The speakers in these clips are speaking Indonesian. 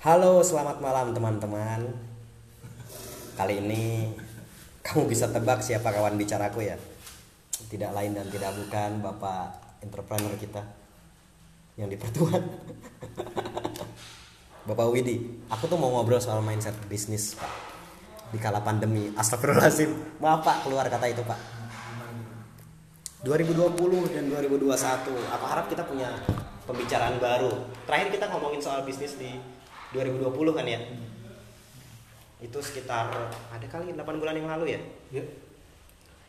Halo, selamat malam teman-teman. Kali ini kamu bisa tebak siapa kawan bicaraku ya? Tidak lain dan tidak bukan Bapak entrepreneur kita yang di Pertuan. Bapak Widi, aku tuh mau ngobrol soal mindset bisnis, Pak. Di kala pandemi. Astagfirullahaladzim. Maaf, Pak, keluar kata itu, Pak. 2020 dan 2021. Aku harap kita punya pembicaraan baru. Terakhir kita ngomongin soal bisnis di 2020 kan ya? Itu sekitar ada kali 8 bulan yang lalu ya? Ya,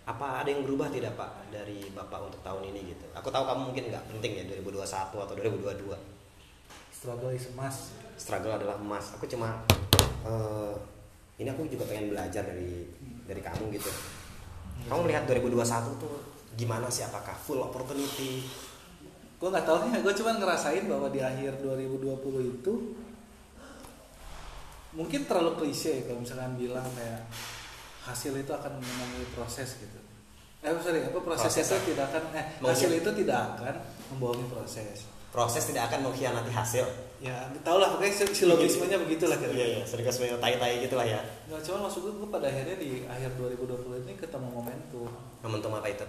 Apa ada yang berubah tidak Pak dari Bapak untuk tahun ini gitu? Aku tahu kamu mungkin nggak penting ya 2021 atau 2022. struggle is emas. Struggle adalah emas. Aku cuma eh, ini aku juga pengen belajar dari dari kamu gitu. Kamu melihat 2021 tuh gimana sih? Apakah full opportunity? Gue nggak tahu ya, gue cuma ngerasain bahwa di akhir 2020 itu mungkin terlalu klise ya kalau misalkan bilang kayak hasil itu akan menemui proses gitu. Eh sorry, apa proses, Proses, itu tidak akan eh Mungkin. hasil itu tidak akan membohongi proses. Proses tidak akan mengkhianati hasil. Ya, tau lah pokoknya si- silogismenya begitulah Iya kira-kira. iya, sedikit semuanya tai-tai gitu lah ya. Nggak, cuma maksud gue, gue pada akhirnya di akhir 2020 ini ketemu momentum. Momentum apa itu?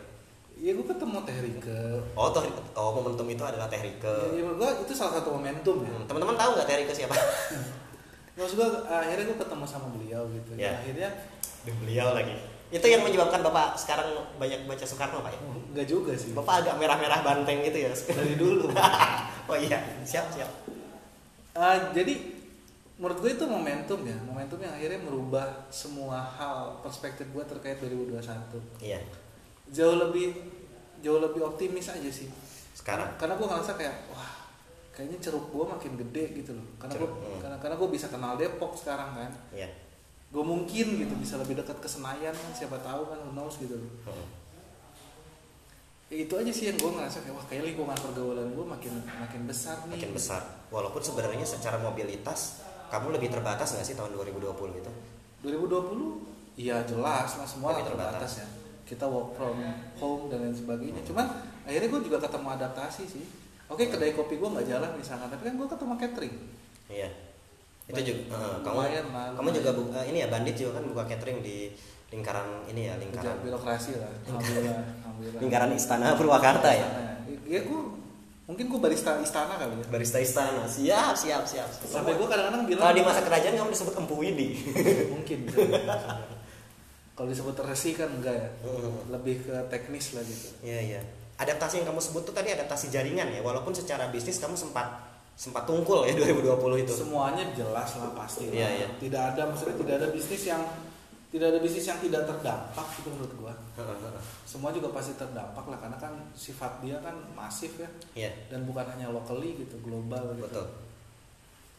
Iya gue ketemu Teh Rike. Oh, toh, oh momentum itu adalah Teh Rike. Ya, ya gue itu salah satu momentum ya. Hmm, Teman-teman tahu nggak Teh Rike siapa? Maksud gue akhirnya gue ketemu sama beliau gitu. Ya. Dan akhirnya Duh, beliau lagi. Itu yang menyebabkan Bapak sekarang banyak baca Soekarno Pak ya? oh, enggak juga sih. Bapak agak merah-merah banteng gitu ya? Dari dulu. oh iya, siap siap. Ah, jadi menurut gue itu momentum ya, momentum yang akhirnya merubah semua hal perspektif gue terkait 2021. Iya, Jauh lebih jauh lebih optimis aja sih. sekarang. Karena gue ngerasa kayak wah kayaknya ceruk gue makin gede gitu loh. Karena gue hmm. karena karena gue bisa kenal Depok sekarang kan. Iya. Gue mungkin gitu bisa lebih dekat ke Senayan kan siapa tahu kan who knows gitu loh. Hmm. Ya, itu aja sih yang gue ngerasa kayak wah kayak lingkungan pergaulan gue makin makin besar nih. Makin besar. Walaupun sebenarnya secara mobilitas kamu lebih terbatas nggak sih tahun 2020 itu? 2020 iya jelas lah semua Lebih terbatas. terbatas. ya kita work from home dan lain sebagainya cuman akhirnya gue juga ketemu adaptasi sih oke kedai kopi gue nggak jalan misalnya tapi kan gue ketemu catering Iya. Itu Baik. juga eh, kamu Lumayan lah, kamu lumayan. juga buka ini ya bandit juga kan buka catering di lingkaran ini ya lingkaran birokrasi lah alhamdulillah alhamdulillah lingkaran istana Purwakarta ya. ya gue mungkin gue barista istana kali ya Barista istana. Siap, siap, siap. sampai gue kadang-kadang bilang Kalau di masa kerajaan kamu disebut Empu Widi. mungkin kalau disebut resi kan enggak ya Hmm. lebih ke teknis lah gitu Iya, iya. Adaptasi yang kamu sebut tuh tadi adaptasi jaringan ya. Walaupun secara bisnis kamu sempat sempat tungkul ya 2020 itu. semuanya jelas lah pasti lah. Iya, iya. tidak ada maksudnya tidak ada bisnis yang tidak ada bisnis yang tidak terdampak gitu menurut gua semua juga pasti terdampak lah karena kan sifat dia kan masif ya Iya, dan bukan hanya locally gitu global gitu betul.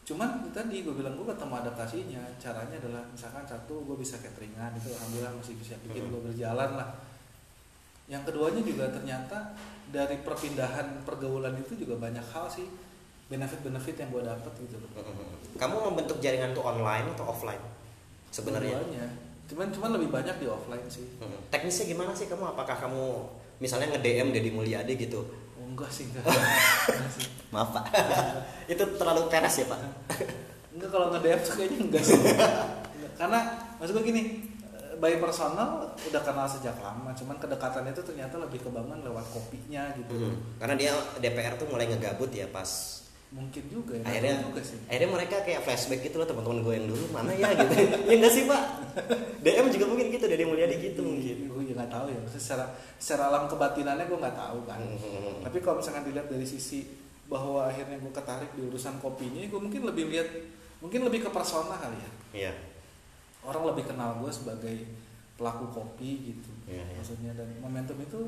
cuman tadi gue bilang gue ketemu adaptasinya caranya adalah misalkan satu gue bisa cateringan itu alhamdulillah masih bisa bikin Hmm. gue berjalan lah yang keduanya juga ternyata dari perpindahan pergaulan itu juga banyak hal sih benefit-benefit yang gue dapet gitu loh Kamu membentuk jaringan itu online atau offline? Sebenarnya. Keduanya. cuman cuman lebih banyak di offline sih Hmm. Teknisnya gimana sih kamu? Apakah kamu misalnya nge-DM Deddy Mulyadi gitu? oh, enggak sih enggak, Enggak sih Maaf, Pak. itu terlalu teras ya, Pak? enggak kalau nge-DM tuh kayaknya enggak sih Enggak. karena maksud gue gini by personal udah kenal sejak lama cuman kedekatan itu ternyata lebih kebangun lewat kopinya gitu. Hmm. Karena dia DPR tuh mulai ngegabut ya pas mungkin juga ya akhirnya nggak juga sih. akhirnya mereka kayak flashback gitu loh teman-teman gue yang dulu mana ya? gitu. Ya enggak sih pak? DM juga mungkin gitu Deddy Mulyadi gitu mungkin. gue juga nggak tahu ya. Maksudnya secara secara alam kebatinannya gue nggak tahu kan. Hmm. tapi kalau misalkan dilihat dari sisi bahwa akhirnya gue ketarik di urusan kopinya gue mungkin lebih lihat mungkin lebih ke persona kali ya. Iya orang lebih kenal gue sebagai pelaku kopi gitu Iya, iya. maksudnya dan momentum itu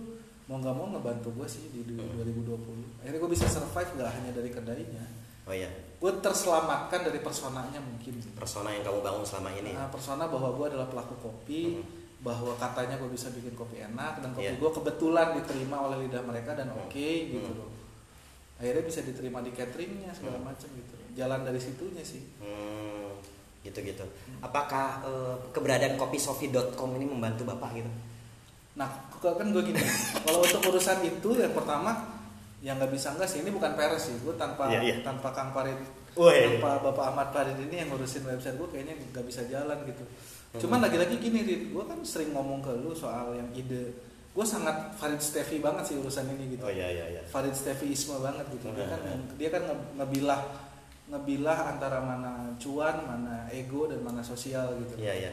mau nggak mau ngebantu gue sih di Hmm. 2020 akhirnya gue bisa survive nggak hanya dari kedainya oh iya gue terselamatkan dari personanya mungkin sih persona yang kamu bangun selama ini Nah, persona bahwa gue adalah pelaku kopi Hmm. bahwa katanya gue bisa bikin kopi enak dan kopi Iya. gue kebetulan diterima oleh lidah mereka dan Hmm. oke gitu Hmm. loh akhirnya bisa diterima di cateringnya segala Hmm. macam gitu jalan dari situnya sih Hmm, gitu-gitu. Apakah eh, keberadaan kopisofi.com ini membantu bapak gitu? Nah, kan gue gini, kalau untuk urusan itu yang pertama yang nggak bisa enggak sih ini bukan peres sih gue tanpa Iya, iya. tanpa Kang Farid Woi. tanpa Bapak Ahmad Farid ini yang ngurusin website gue kayaknya nggak bisa jalan gitu Hmm. cuman lagi-lagi gini Rid gue kan sering ngomong ke lu soal yang ide gue sangat Farid Steffi banget sih urusan ini gitu Oh iya iya iya. Farid Steffiisme banget gitu dia kan Hmm. dia kan nge- ngebilah ngebilah antara mana cuan mana ego dan mana sosial gitu Iya iya.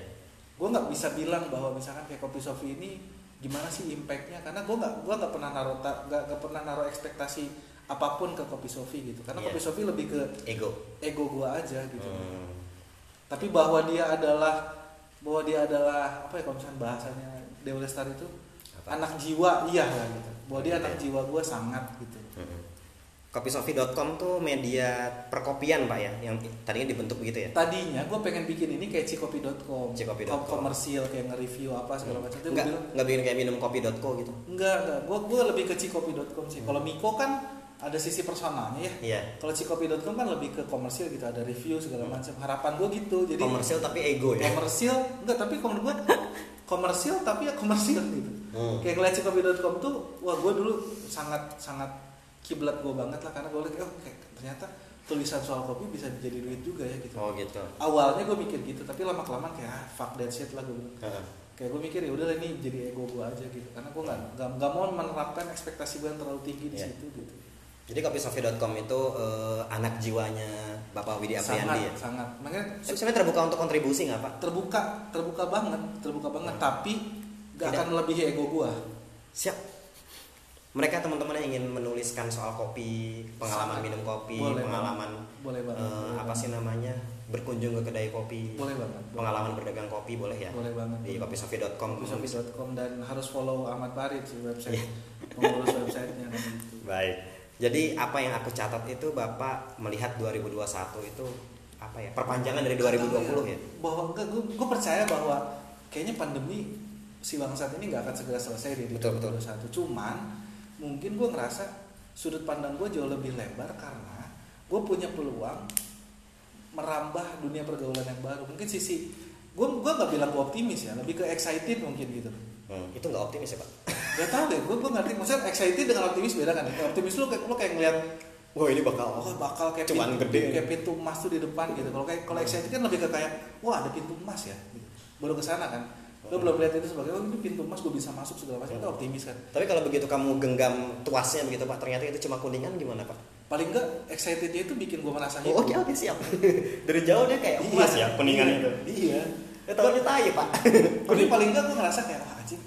gue nggak bisa bilang bahwa misalkan kayak kopi Sofi ini gimana sih impactnya karena gue nggak gua nggak pernah naruh nggak pernah naruh ekspektasi apa pun ke kopi Sofi gitu karena Iya. kopi Sofi lebih ke Ego. ego gue aja gitu Hmm. tapi bahwa dia adalah bahwa dia adalah apa ya kalau misalnya bahasanya Dewa Lestari itu Apa? anak jiwa iya lah gitu bahwa dia anak Iya. jiwa gue sangat gitu. Kopisofi.com tuh media perkopian pak ya, yang tadinya dibentuk begitu ya? tadinya gue pengen bikin ini kayak cikopi.com Cikopi.com. komersil kayak nge-review apa segala macam itu Nggak, bilang nggak bikin kayak minum kopi.co gitu? Enggak, enggak. Gue gue lebih ke cikopi.com sih. Kalau Miko kan ada sisi personalnya ya. Iya. Kalau cikopi.com kan lebih ke komersil gitu, ada review segala macam. Harapan gue gitu. Jadi Komersil tapi ego ya? komersil enggak, tapi kalau gue komersil tapi ya komersil gitu. Hmm. Kayak ngeliat cikopi.com tuh, wah gue dulu sangat sangat kiblat gue banget lah karena gue lihat oh kayak ternyata tulisan soal kopi bisa jadi duit juga ya gitu. Oh gitu. Awalnya gue mikir gitu, tapi lama kelamaan kayak ah, fuck that shit lah gue Heeh. kayak gue mikir ya udah ini jadi ego gue aja gitu karena gue nggak nggak nggak mau menerapkan ekspektasi gue yang terlalu tinggi di Iya. situ gitu Jadi kopisofi.com itu eh, anak jiwanya Bapak Widi sangat Apriandi ya? sangat makanya Tapi sebenarnya terbuka untuk kontribusi nggak pak? terbuka terbuka banget terbuka banget tapi Tidak. gak akan melebihi ego gue Siap. Mereka teman-teman yang ingin menuliskan soal kopi, pengalaman Sangat. minum kopi, Boleh pengalaman boleh banget eh, boleh apa sih namanya berkunjung ke kedai kopi, boleh banget boleh, pengalaman berdagang kopi boleh ya? boleh banget Di kopisofi.com. kopisofi.com dan harus follow Ahmad Farid sih website Iya. mengurus websitenya kan gitu Baik. Jadi apa yang aku catat itu Bapak melihat 2021 itu apa ya? Perpanjangan dari 2020 ya? bahwa enggak gue, gue percaya bahwa kayaknya pandemi si bangsat ini nggak akan segera selesai di Betul, betul. 2021 cuman mungkin gue ngerasa sudut pandang gue jauh lebih lebar karena gue punya peluang merambah dunia pergaulan yang baru mungkin sisi gue gue nggak bilang gue optimis ya lebih ke excited mungkin gitu Hmm, itu nggak optimis ya Pak? Gak tau deh, gue gue ngerti maksudnya excited dengan optimis beda kan? ya? Optimis lu kayak lu kayak ngeliat Wah ini bakal oh bakal kayak Cuman pintu, gede. kayak pintu emas tuh di depan gitu. Kalau kayak kalau excited kan lebih ke kayak wah ada pintu emas ya. Gitu. Baru ke sana kan. Lo belum lihat itu sebagai oh ini pintu emas gue bisa masuk segala macam itu optimis kan. Tapi kalau begitu kamu genggam tuasnya begitu Pak, ternyata itu cuma kuningan gimana Pak? Paling enggak excitednya itu bikin gue merasa Oh, oke oke siap. Dari jauh dia kayak emas ya kuningan iya, itu. Iya. Ya tahunya tai Pak. Tapi paling enggak gue ngerasa kayak wah anjing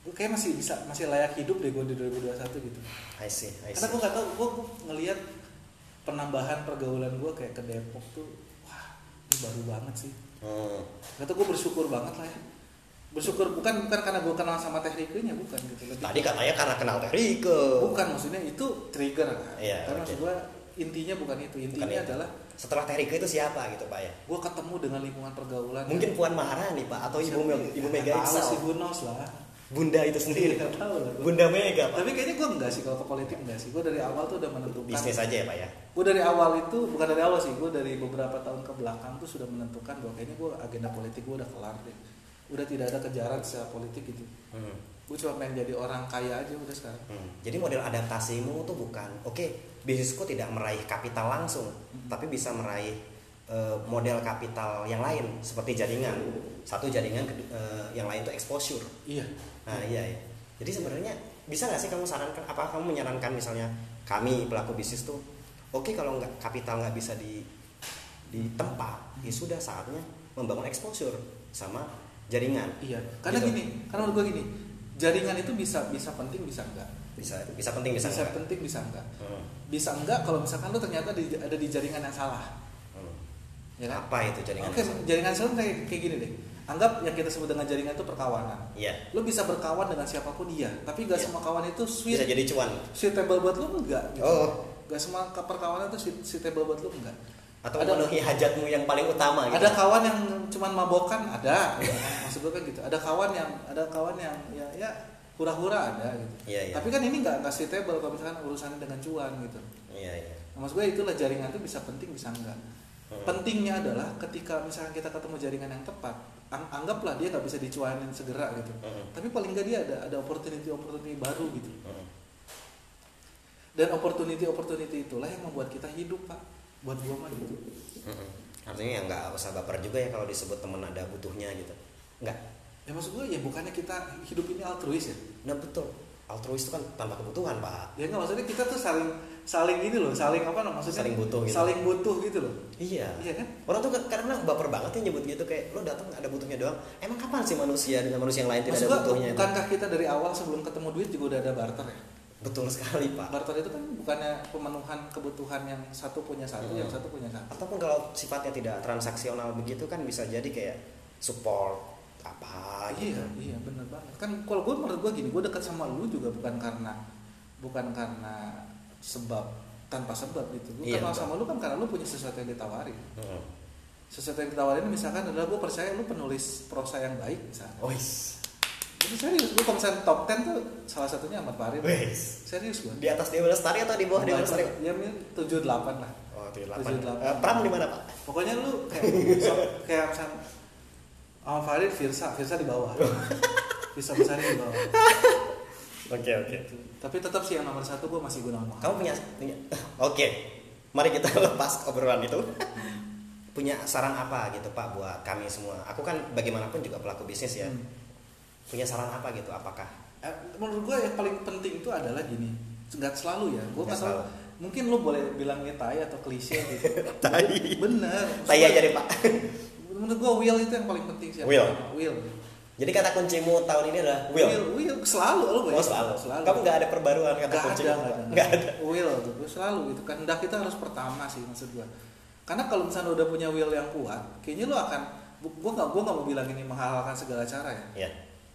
gue kayak masih bisa masih layak hidup deh gue di 2021 gitu. I see, I Karena see. gue nggak tahu, gue, gue ngelihat penambahan pergaulan gue kayak ke Depok tuh, wah ini baru banget sih. Hmm. Gak tau gue bersyukur banget lah ya. Bersyukur bukan bukan karena gue kenal sama Teh Rike-nya, bukan gitu. Lebih Tadi katanya karena kenal Teh Rike. bukan maksudnya itu trigger kan. Iya, Karena maksud gue intinya bukan itu. Intinya Bukan itu. adalah Setelah Teh Rike itu siapa gitu Pak ya? gue ketemu dengan lingkungan pergaulan. Mungkin Puan Maharani Pak atau Ibu ya? Ibu Nggak Mega Iksal. Who knows lah. Bunda itu sendiri. Nggak tahu lah. gua. Bunda Mega Pak. Tapi kayaknya gue enggak sih kalau ke politik enggak sih. Gue dari awal tuh udah menentukan. Bisnis aja ya Pak ya. gue dari awal itu bukan dari awal sih gue dari beberapa tahun ke belakang tuh sudah menentukan bahwa kayaknya gue agenda politik gue udah kelar deh udah tidak ada kejaran secara politik gitu Hmm. gue cuma pengen jadi orang kaya aja udah sekarang Hmm. Jadi model adaptasimu tuh bukan, oke, bisnisku tidak meraih kapital langsung, Hmm. tapi bisa meraih eh, model kapital yang lain seperti jaringan. Satu jaringan, eh, yang lain tuh exposure. iya Nah iya ya. Jadi sebenarnya bisa nggak sih kamu sarankan? Apa kamu menyarankan misalnya kami pelaku bisnis tuh, oke kalau nggak kapital nggak bisa di ditempa, ya sudah saatnya membangun exposure sama jaringan. iya karena Gitu. gini karena menurut gue gini jaringan itu bisa bisa penting bisa enggak Bisa bisa penting bisa, bisa nggak? penting bisa enggak Hmm. bisa enggak kalau misalkan lu ternyata di- ada di jaringan yang salah Hmm. ya kan Apa itu jaringan? oke yang salah? jaringan salah kayak kayak gini deh anggap yang kita sebut dengan jaringan itu perkawanan Iya. lu bisa berkawan dengan siapa pun iya tapi gak Iya. semua kawan itu sweet Bisa jadi cuan. suitable buat lu enggak gitu. Oh. Gak semua perkawanan itu suit- suitable buat lu enggak. Atau ada memenuhi hajatmu yang paling utama gitu. ada kawan yang cuman mabokan ada. Maksud gue kan gitu. Ada kawan yang ada kawan yang ya ya hura-hura ada gitu. Iya, iya. Tapi kan ini enggak enggak suitable kalau misalkan urusannya dengan cuan gitu. Iya, iya. Nah, maksud gue itulah jaringan itu bisa penting bisa enggak. Hmm. Pentingnya adalah ketika misalkan kita ketemu jaringan yang tepat, ang- anggaplah dia nggak bisa dicuanin segera gitu. Hmm. Tapi paling enggak dia ada ada opportunity opportunity baru gitu. Hmm. dan opportunity opportunity itulah yang membuat kita hidup pak buat gua mah gitu. Mm-mm. artinya ya nggak usah baper juga ya kalau disebut teman ada butuhnya gitu. Nggak. Ya maksud gua ya bukannya kita hidup ini altruis ya? Nah betul. Altruis itu kan tanpa kebutuhan pak. Ya nggak maksudnya kita tuh saling saling ini loh saling apa namanya maksudnya Saling butuh gitu. saling butuh gitu loh. Iya. Iya kan? Orang tuh karena baper banget ya nyebut gitu kayak lo datang ada butuhnya doang. Emang kapan sih manusia dengan manusia yang lain tidak maksud ada gua butuhnya itu? bukankah kita dari awal sebelum ketemu duit juga udah ada barter ya betul sekali pak. Barter itu kan bukannya pemenuhan kebutuhan yang satu punya satu Hmm. yang satu punya satu. Ataupun kalau sifatnya tidak transaksional begitu kan bisa jadi kayak support apa gitu. Iya iya bener banget. Kan kalau gue menurut gue gini gue dekat sama lu juga bukan karena bukan karena sebab tanpa sebab gitu. Gue Iya, kenal sama lu kan karena lu punya sesuatu yang ditawarin. Mm-mm. sesuatu yang ditawarin misalkan adalah gue percaya lu penulis prosa yang baik misalnya Wis. Jadi serius gue misalnya top 10 tuh salah satunya Ahmad Farid Wis. serius gue di atas Dewa Lestari atau di bawah Dewa Lestari? ya tujuh delapan lah. Oh tujuh Tujuh delapan. Delapan. Eh, Pram di mana pak? Pokoknya lu kayak so- kayak misalnya Ahmad Farid Firsa. Firsa di bawah. Firsa besar di bawah. Oke oke. Gitu. tapi tetap sih yang nomor satu gue masih Gunawan Muhammad kamu punya, punya. Oke. Mari kita lepas obrolan itu. Punya saran apa gitu pak buat kami semua? Aku kan bagaimanapun juga pelaku bisnis ya. Hmm. Punya saran apa gitu apakah Eh, menurut gue yang paling penting itu adalah gini nggak selalu ya gue Nggak nggak tahu selalu. mungkin lu boleh bilangnya tai atau klise gitu Tai. bener saya aja deh pak menurut gue will itu yang paling penting sih Will. will jadi kata kuncimu tahun ini adalah will, will, will. selalu lu oh selalu. kamu nggak ada perbaruan kata Gak kuncimu ada, gak ada, nggak ada Will gue selalu gitu. Kehendak kita harus pertama sih maksud gue. Karena kalau misalnya udah punya will yang kuat, kayaknya lu akan, gue gak, gue gak mau bilang ini menghalalkan segala cara ya. ya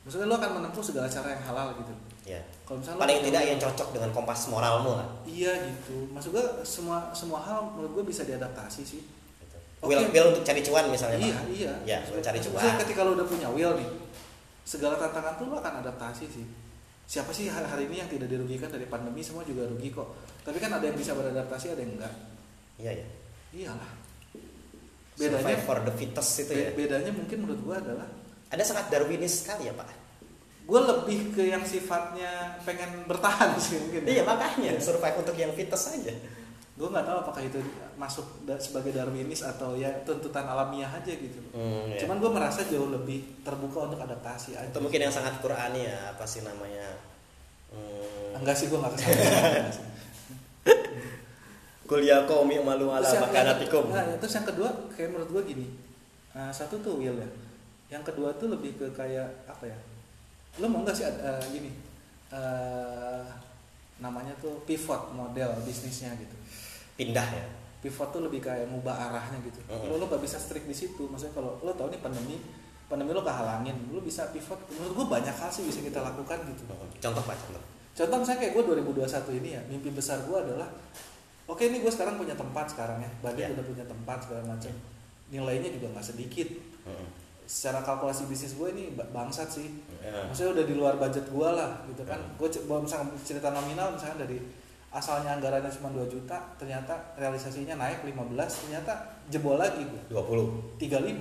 Maksudnya lu akan menempuh segala cara yang halal gitu. ya Kalau misalnya paling tidak yang cocok dengan kompas moralmu lah Iya gitu. Maksud gue semua semua hal menurut gue bisa diadaptasi sih. Gitu. Oke. will will untuk cari cuan misalnya iya pak iya. ya will cari Maksudnya cuan ketika lu udah punya will nih, segala tantangan tuh lu akan adaptasi sih. Siapa sih hari hari ini yang tidak dirugikan dari pandemi semua juga rugi kok. Tapi kan ada yang bisa beradaptasi, ada yang enggak. iya ya Iyalah. Bedanya survive for the fittest itu ya Be- bedanya mungkin menurut gua adalah ada sangat darwinis sekali ya pak. Gue lebih ke yang sifatnya pengen bertahan sih mungkin iya makanya. Survive untuk yang fittest aja gue nggak tahu apakah itu masuk sebagai darwinis atau ya tuntutan alamiah aja gitu. Hmm, iya. cuman gue merasa jauh lebih terbuka untuk adaptasi aja. Itu mungkin yang sangat Qurani ya apa sih namanya? Hmm, enggak sih gue nggak ke sana. Kuliah kaum malu ala makanatikum. nah, terus yang kedua kayak menurut gue gini. Nah, satu tuh will ya yang kedua tuh lebih ke kayak apa ya lo mau nggak sih ada eh, gini eh, namanya tuh pivot model bisnisnya gitu. Pindah ya? Pivot tuh lebih kayak ngubah arahnya gitu. Mm-mm. lo lo gak bisa strict di situ. Maksudnya kalau lo tau nih pandemi pandemi lo kehalangin lo bisa pivot. Menurut gue banyak hal sih bisa kita lakukan gitu. Contoh pak contoh? Contoh misalnya kayak gue 2021 ini ya mimpi besar gue adalah oke ini gue sekarang punya tempat sekarang ya Badut Iya. udah punya tempat segala macam. Nilainya juga nggak sedikit. Hmm, secara kalkulasi bisnis gue ini ba- bangsat sih. Ya. maksudnya udah di luar budget gue lah gitu kan. Gue misalnya cerita nominal misalnya dari asalnya anggarannya cuma 2 juta ternyata realisasinya naik 15 ternyata jebol lagi gue 20 35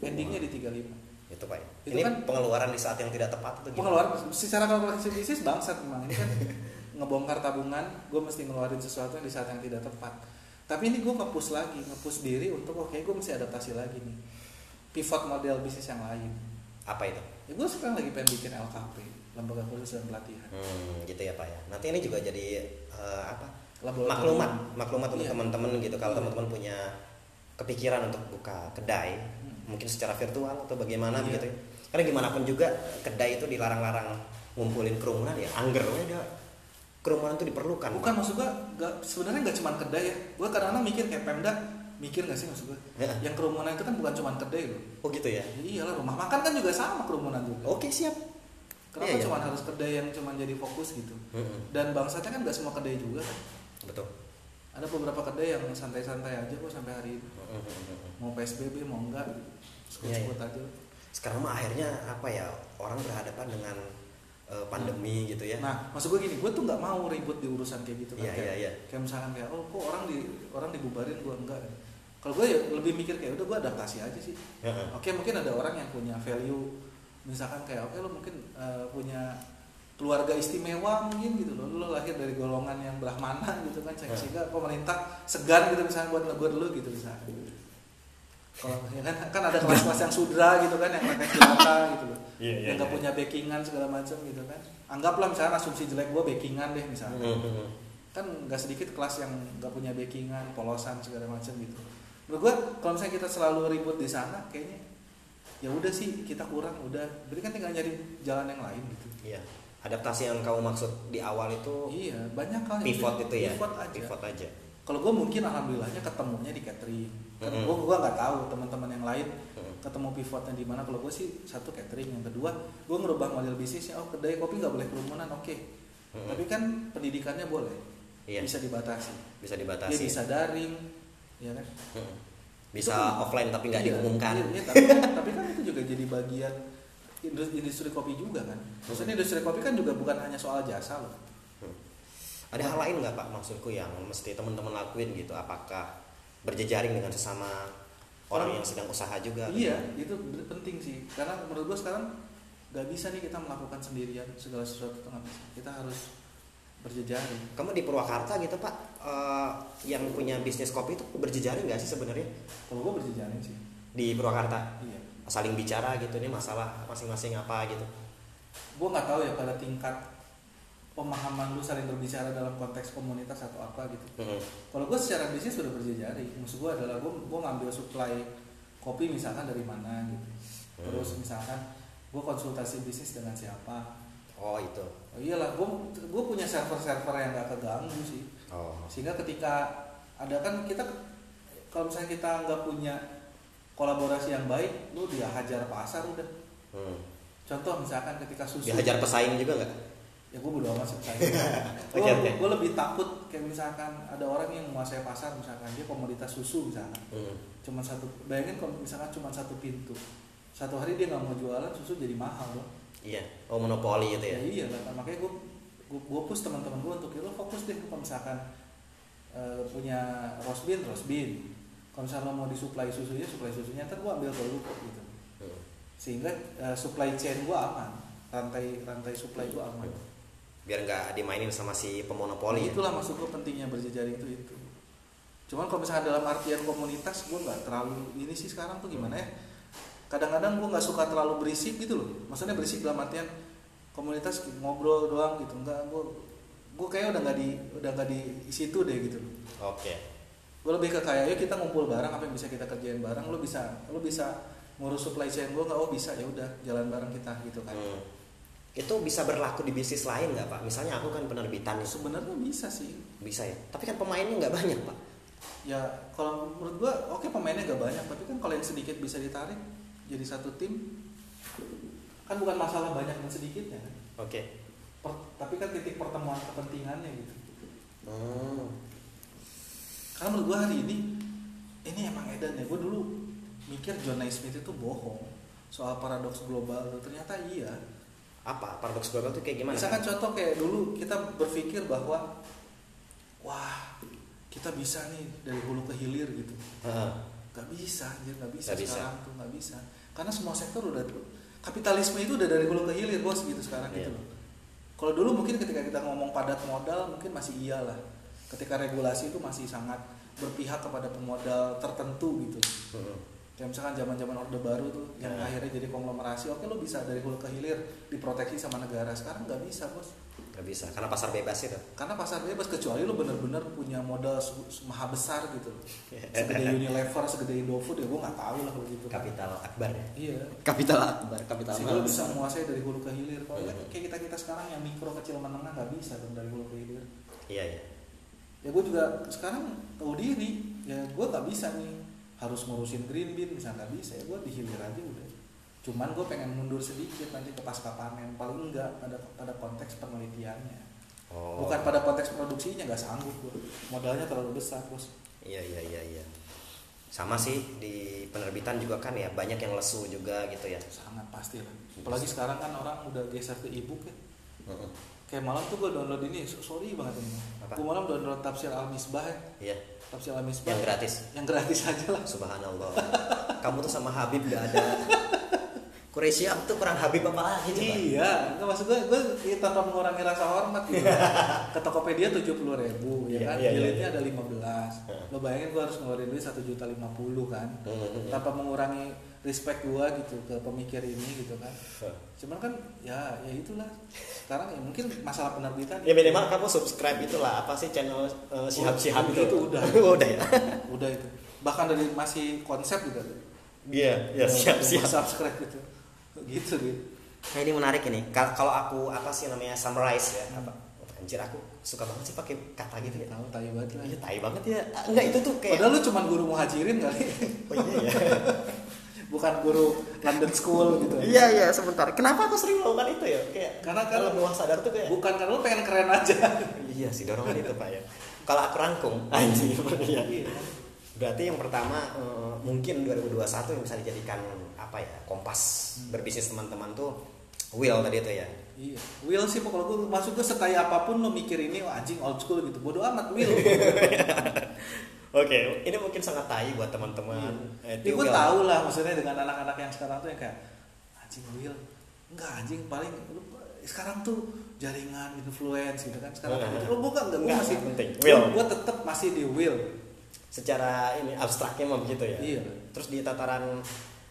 endingnya di 35 itu pak ya. Itu ini kan- pengeluaran di saat yang tidak tepat itu pengeluaran secara kalkulasi bisnis bangsat memang. Ini kan ngebongkar tabungan gue mesti ngeluarin sesuatu yang di saat yang tidak tepat. Tapi ini gue ngepush lagi ngepush diri untuk oke gue mesti adaptasi lagi nih pivot model bisnis yang lain. Apa itu? Ya gue sekarang lagi pengen bikin LKP lembaga khusus dan pelatihan. Hmm, gitu ya pak ya. Nanti ini juga jadi eh, apa? Maklumat maklumat untuk Iya. teman-teman gitu. Kalau Iya. teman-teman punya kepikiran untuk buka kedai Hmm. mungkin secara virtual atau bagaimana Iya. gitu ya. Karena gimana pun juga kedai itu dilarang-larang ngumpulin kerumunan ya. Angger ada kerumunan itu diperlukan. Bukan maksud gue sebenarnya nggak cuma kedai ya. Gue kadang-kadang mikir kayak Pemda mikir gak sih maksud gue Ya. yang kerumunan itu kan bukan cuma kedai loh. Oh gitu ya? Ya iyalah rumah makan kan juga sama kerumunan juga. Oke siap. Kenapa Iya, iya. cuma harus kedai yang cuma jadi fokus gitu? Mm-mm. dan bangsatnya kan nggak semua kedai juga. Kan betul. Ada beberapa kedai yang santai-santai aja kok sampai hari ini. Mm-mm. mau psbb mau enggak sekut-sekut Iya, aja. Sekarang mah akhirnya apa ya orang berhadapan dengan eh, pandemi gitu ya. Nah maksud gue gini gue tuh nggak mau ribut di urusan kayak gitu kan. Iya, kayak, iya, iya. kayak misalkan kayak oh kok orang di orang dibubarin gue enggak kalau gue ya lebih mikir kayak udah gue adaptasi aja sih Heeh. oke mungkin ada orang yang punya value misalkan kayak oke lo mungkin eh, punya keluarga istimewa mungkin gitu loh lo lahir dari golongan yang brahmana gitu kan Hmm. sehingga pemerintah segan gitu misalnya buat negur lu gitu misalnya kalau ya kan kan ada kelas-kelas yang sudra gitu kan yang rakyat jelata gitu loh Iya, iya, yang nggak iya. punya backingan segala macam gitu kan anggaplah misalnya asumsi jelek gue backingan deh misalnya Hmm. kan nggak sedikit kelas yang nggak punya backingan polosan segala macam gitu menurut gue kalau misalnya kita selalu ribut di sana kayaknya ya udah sih kita kurang udah berarti kan tinggal nyari jalan yang lain gitu Iya. Adaptasi yang kamu maksud di awal itu iya banyak kali pivot itu ya. pivot aja Pivot aja. kalau gue mungkin alhamdulillahnya ketemunya di catering kan Mm-mm. gue gue nggak tahu teman-teman yang lain Mm. ketemu pivotnya di mana kalau gue sih satu catering yang kedua gue ngerubah model bisnisnya oh kedai kopi nggak boleh kerumunan oke Mm-mm. tapi kan pendidikannya boleh Iya. bisa dibatasi Bisa dia dibatasi. bisa daring ya kan Mm. Bisa Itu kan- offline tapi nggak Iya, diumumkan. iya, iya, tapi, kan, tapi kan itu juga jadi bagian industri, industri kopi juga kan maksudnya industri kopi kan juga bukan hanya soal jasa loh Hmm. Ada hal lain nggak pak maksudku yang mesti teman-teman lakuin gitu? Apakah berjejaring dengan sesama orang yang sedang usaha juga? iya itu bener- penting sih karena menurut gue sekarang nggak bisa nih kita melakukan sendirian segala sesuatu itu bisa kita harus berjejaring. Kamu di Purwakarta gitu pak, eh, yang punya bisnis kopi itu berjejaring nggak sih sebenarnya? Kalau gue berjejaring sih. Di Purwakarta? iya. Saling bicara gitu ini masalah masing-masing apa gitu? gue nggak tahu ya pada tingkat pemahaman lu saling berbicara dalam konteks komunitas atau apa gitu. Hmm. kalau gue secara bisnis sudah berjejaring. Maksud gue adalah gue gue ngambil supply kopi misalkan dari mana gitu. Terus Hmm. misalkan gue konsultasi bisnis dengan siapa Oh itu. oh iyalah gue gue punya server-server yang gak keganggu sih Oh. sehingga ketika ada kan kita kalau misalnya kita nggak punya kolaborasi yang baik lu dia hajar pasar udah Hmm. contoh misalkan ketika susu Dihajar pesaing juga nggak? ya gue bodo amat sih Oke, oke. gue lebih takut kayak misalkan ada orang yang menguasai pasar misalkan dia komoditas susu misalkan Hmm. cuma satu bayangin kalau misalkan cuma satu pintu satu hari dia nggak mau jualan susu jadi mahal loh Iya. Oh monopoli itu ya, ya? iya lah makanya gue gue push teman-teman gue untuk ya lo fokus deh kalau misalkan eh, punya roast bean kalau misalnya lo mau disuplai susunya suplai susunya ntar gue ambil ke lu kok gitu Hmm. sehingga eh, supply chain gue aman rantai rantai supply gue aman Biar nggak dimainin sama si pemonopoli. ya? itulah maksud gue pentingnya berjejaring itu itu cuman kalau misalnya dalam artian komunitas gue nggak terlalu ini sih sekarang tuh gimana ya kadang-kadang gue nggak suka terlalu berisik gitu loh maksudnya berisik dalam artian komunitas ngobrol doang gitu enggak gue gue kayak udah nggak di udah nggak di situ deh gitu loh Oke. gue lebih ke kayak yuk kita ngumpul bareng apa yang bisa kita kerjain bareng lo bisa lo bisa ngurus supply chain gue nggak oh bisa ya udah jalan bareng kita gitu kan Hmm. Itu bisa berlaku di bisnis lain nggak pak? Misalnya aku kan penerbitan sebenarnya bisa sih Bisa ya. Tapi kan pemainnya nggak banyak pak. ya kalau menurut gua oke pemainnya gak banyak tapi kan kalau yang sedikit bisa ditarik jadi satu tim kan bukan masalah banyak dan sedikitnya kan Oke. Per- tapi kan titik pertemuan kepentingannya gitu Hmm. karena menurut gua hari ini ini emang edan ya gua dulu mikir John Naismith itu bohong soal paradoks global tuh ternyata iya Apa paradoks global itu kayak gimana? misalkan contoh kayak dulu kita berpikir bahwa wah kita bisa nih dari hulu ke hilir gitu Heeh. Gak bisa, anjir gak bisa bisa. sekarang tuh gak bisa. Karena semua sektor udah kapitalisme itu udah dari hulu ke hilir bos gitu sekarang gitu Iya. loh. Kalau dulu mungkin ketika kita ngomong padat modal mungkin masih iyalah. Ketika regulasi itu masih sangat berpihak kepada pemodal tertentu gitu. Kayak misalkan zaman-zaman Orde Baru tuh yang Nah. akhirnya jadi konglomerasi, oke lo bisa dari hulu ke hilir diproteksi sama negara. Sekarang nggak bisa bos. Nggak bisa. Karena pasar bebas itu. Karena pasar bebas kecuali lo bener-bener punya modal maha besar gitu. Segede Unilever, segede Indofood ya gue nggak tahu lah kalau gitu. Kapital akbar ya. Iya. Kapital akbar. Kapital Sehingga lo bisa menguasai dari hulu ke hilir. Kalau Mhm. kayak kita kita sekarang yang mikro kecil menengah nggak bisa dong dari hulu ke hilir. Iya iya. Ya gue juga sekarang tahu diri. Ya gue nggak bisa nih harus ngurusin green bean bisa nggak bisa ya gue di hilir aja udah. Cuman gue pengen mundur sedikit nanti ke pasca panen paling enggak pada pada konteks penelitiannya. Oh. Bukan pada konteks produksinya nggak sanggup gue. Modalnya terlalu besar bos. Iya iya iya iya. Sama sih di penerbitan juga kan ya banyak yang lesu juga gitu ya. Sangat pasti lah. Apalagi sekarang kan orang udah geser ke ebook ya. Heeh. Kayak malam tuh gue download ini, so- sorry banget ini. Gue malam download Tafsir Al-Misbah ya. Iya. Tafsir Al-Misbah. Yang gratis. Yang gratis aja lah. Subhanallah. Kamu tuh sama Habib gak ada Korea tuh kurang Habib apa lagi Iya, nggak maksud gue, gue ya, tanpa mengurangi rasa hormat gitu. ke Tokopedia tujuh puluh ribu, ya Iya, kan? iya, Jilidnya iya. ada lima belas. Lo bayangin gue harus ngeluarin duit satu juta lima puluh kan? Tanpa mengurangi respect gue gitu ke pemikir ini gitu kan? Cuman kan, ya, ya itulah. Sekarang ya mungkin masalah penerbitan. ya minimal kamu subscribe itulah apa sih channel uh, sihab sihab Oh, itu itu udah. udah ya Udah itu. Bahkan dari masih konsep juga. iya ya Udah- siap siap Subscribe gitu. Gitu gitu. Nah ini menarik ini. Kal- Kalau aku apa sih namanya summarize ya? Apa? Anjir aku suka banget sih pakai kata gitu ya. Tahu tahu banget lah. Iya, tai banget ya. Ah, Enggak itu tuh kayak Padahal lu cuma guru muhajirin kali. Oh iya ya. bukan guru London School gitu. iya iya sebentar. Kenapa aku sering melakukan itu ya? Kayak Karena kan- kalau bawah sadar tuh kayak Bukan karena lu pengen keren aja. iya sih dorongan itu Pak ya. Kalau aku rangkum anjir iya. Iya. Berarti yang pertama eh, mungkin 2021 yang bisa dijadikan apa ya? Kompas berbisnis teman-teman tuh will tadi itu ya. Iya. Will sih kalau gue maksud gue setai apa pun lo mikir ini oh, anjing old school gitu. Bodoh amat Will. Oke, ini mungkin sangat tai buat teman-teman. Eh, Ini gue tahu lah maksudnya dengan anak-anak yang sekarang tuh yang kayak anjing Will. Enggak anjing paling lu, sekarang tuh jaringan influence gitu kan sekarang Nah. lo bukan enggak gue Enggak, masih enggak penting. Will. gue tetap masih di will secara ini abstraknya mah begitu ya. Iya. Terus di tataran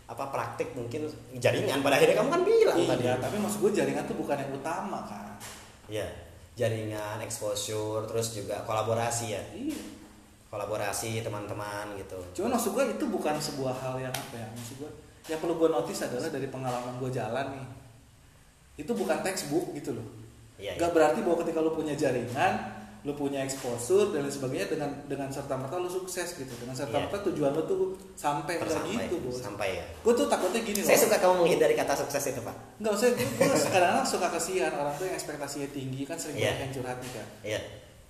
apa praktik mungkin jaringan pada akhirnya kamu kan bilang tadi. iya tapi maksud gue jaringan tuh bukan yang utama kan Iya. Jaringan, exposure, terus juga kolaborasi ya. iya Kolaborasi teman-teman gitu. Cuman maksud gue itu bukan sebuah hal yang apa ya Maksud gue yang perlu gue notice adalah dari pengalaman gue jalan nih Itu bukan textbook gitu loh Iya. Gak berarti bahwa ketika lu punya jaringan lu punya exposure dan lain sebagainya dengan dengan serta merta lu sukses gitu dengan serta merta tujuan lu tuh sampai nggak Tersampai, gitu bos sampai ya. gue tuh takutnya gini Saya loh suka kamu menghindari kata sukses itu, Pak. nggak usah gue, kadang-kadang suka kasihan orang tuh yang ekspektasinya tinggi kan sering Iya. banyak yang curhat nih kan Iya.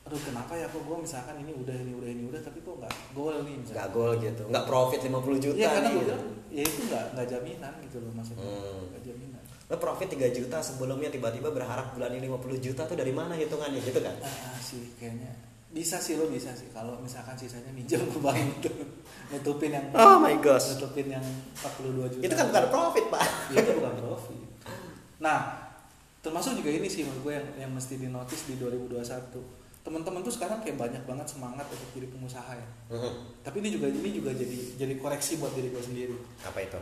aduh kenapa ya kok gue misalkan ini udah ini udah ini udah tapi kok nggak goal nih misalkan Enggak gol gitu. Enggak profit 50 juta Iya karena gue gitu. bilang ya itu nggak nggak jaminan gitu loh maksudnya Hmm. nggak jaminan Lo profit 3 juta sebelumnya tiba-tiba berharap bulan ini 50 juta tuh dari mana hitungannya gitu kan? ah, sih kayaknya bisa sih lo bisa sih kalau misalkan sisanya minjem ke bank itu nutupin yang Oh my gosh. nutupin yang 42 juta Itu kan bukan profit, Pak. Ya, itu bukan profit nah termasuk juga ini sih menurut gue yang yang mesti dinotis di 2021 teman-teman tuh sekarang kayak banyak banget semangat untuk jadi pengusaha ya Mhm. tapi ini juga ini juga jadi jadi koreksi buat diri gue sendiri Apa itu?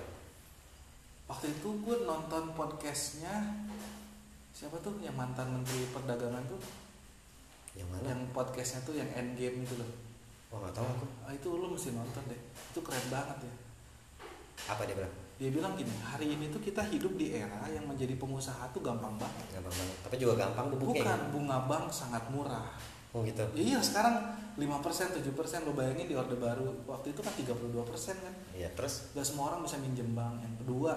Waktu itu gue nonton podcastnya siapa tuh yang mantan menteri perdagangan tuh Yang mana? yang podcastnya tuh yang endgame itu loh Oh, enggak tahu aku. ah, itu lo mesti nonton deh itu keren banget ya Apa dia bilang? dia bilang gini hari ini tuh kita hidup di era yang menjadi pengusaha tuh gampang banget Gampang banget. Tapi juga gampang bubuknya. bukan ya? bunga bank sangat murah Oh gitu. iya sekarang 5% 7% lo bayangin di orde baru waktu itu kan 32% kan Iya, terus gak semua orang bisa minjem bank yang kedua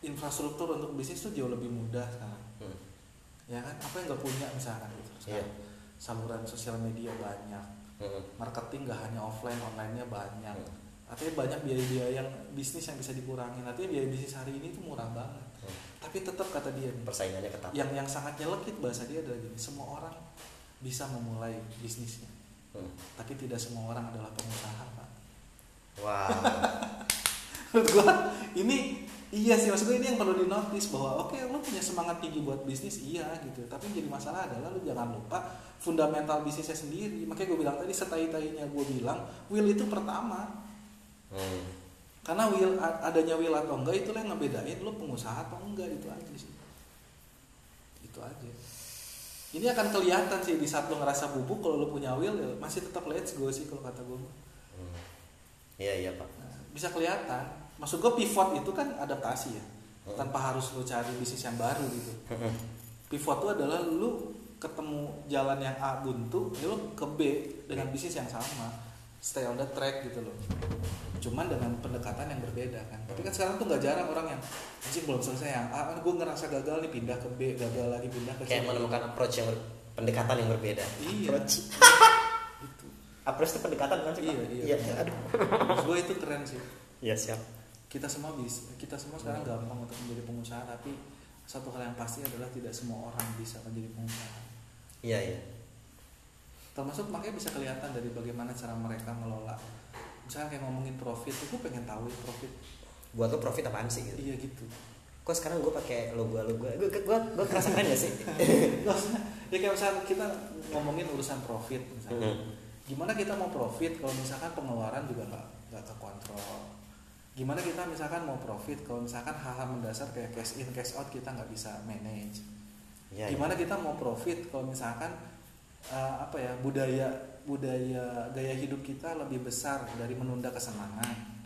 infrastruktur untuk bisnis tuh jauh lebih mudah sekarang hmm. ya kan apa yang nggak punya misalkan gitu Iya. sekarang saluran sosial media banyak Hmm. marketing nggak hanya offline online nya banyak Hmm. artinya banyak biaya-biaya yang bisnis yang bisa dikurangi artinya biaya bisnis hari ini tuh murah banget Hmm. tapi tetap kata dia nih, Persaingannya ketat. yang yang sangat nyelekit bahasa dia adalah gini semua orang bisa memulai bisnisnya. Hmm. tapi tidak semua orang adalah pengusaha pak. Wah. menurut gua ini iya sih maksud gue ini yang perlu dinotis bahwa oke lu punya semangat tinggi buat bisnis iya gitu. Tapi yang jadi masalah adalah lu jangan lupa fundamental bisnisnya sendiri. Makanya gue bilang tadi setai-tainya gue bilang will itu pertama. Hmm. karena will adanya will atau enggak itulah yang ngebedain lu pengusaha atau enggak itu aja sih. Itu aja ini akan kelihatan sih di saat lu ngerasa bubuk kalau lu punya will ya masih tetap let's go sih kalau kata gue Hmm. Iya, iya, Pak. Nah, bisa kelihatan maksud gue pivot itu kan adaptasi ya Hmm. tanpa harus lu cari bisnis yang baru gitu Hmm. pivot itu adalah lu ketemu jalan yang A buntu ya lu ke B dengan bisnis yang sama stay on the track gitu loh cuman dengan pendekatan yang berbeda kan tapi kan sekarang tuh nggak jarang orang yang anjing belum selesai yang A kan gue ngerasa gagal nih pindah ke B gagal lagi pindah ke C Kayak menemukan approach yang ber- pendekatan yang berbeda. Iya. Approach. itu Approach itu pendekatan kan sih? Iya, iya. iya. Aduh. gue itu keren sih Iya, siap. kita semua bisa kita semua sekarang gampang untuk menjadi pengusaha tapi satu hal yang pasti adalah tidak semua orang bisa menjadi pengusaha Iya, iya. Termasuk makanya bisa kelihatan dari bagaimana cara mereka ngelola misalnya kayak ngomongin profit tuh gue pengen tahu ya profit. Buat lo profit apaan sih gitu? iya gitu. Kok sekarang gue pakai logo logo gue gue gue kerasa keren gak sih? Ya kayak misalnya kita ngomongin urusan profit misalnya. Hmm. gimana kita mau profit kalau misalkan pengeluaran juga nggak nggak kekontrol gimana kita misalkan mau profit kalau misalkan hal-hal mendasar kayak cash in cash out kita nggak bisa manage? Ya, gimana kita mau profit kalau misalkan eh, apa ya budaya budaya gaya hidup kita lebih besar dari menunda kesenangan.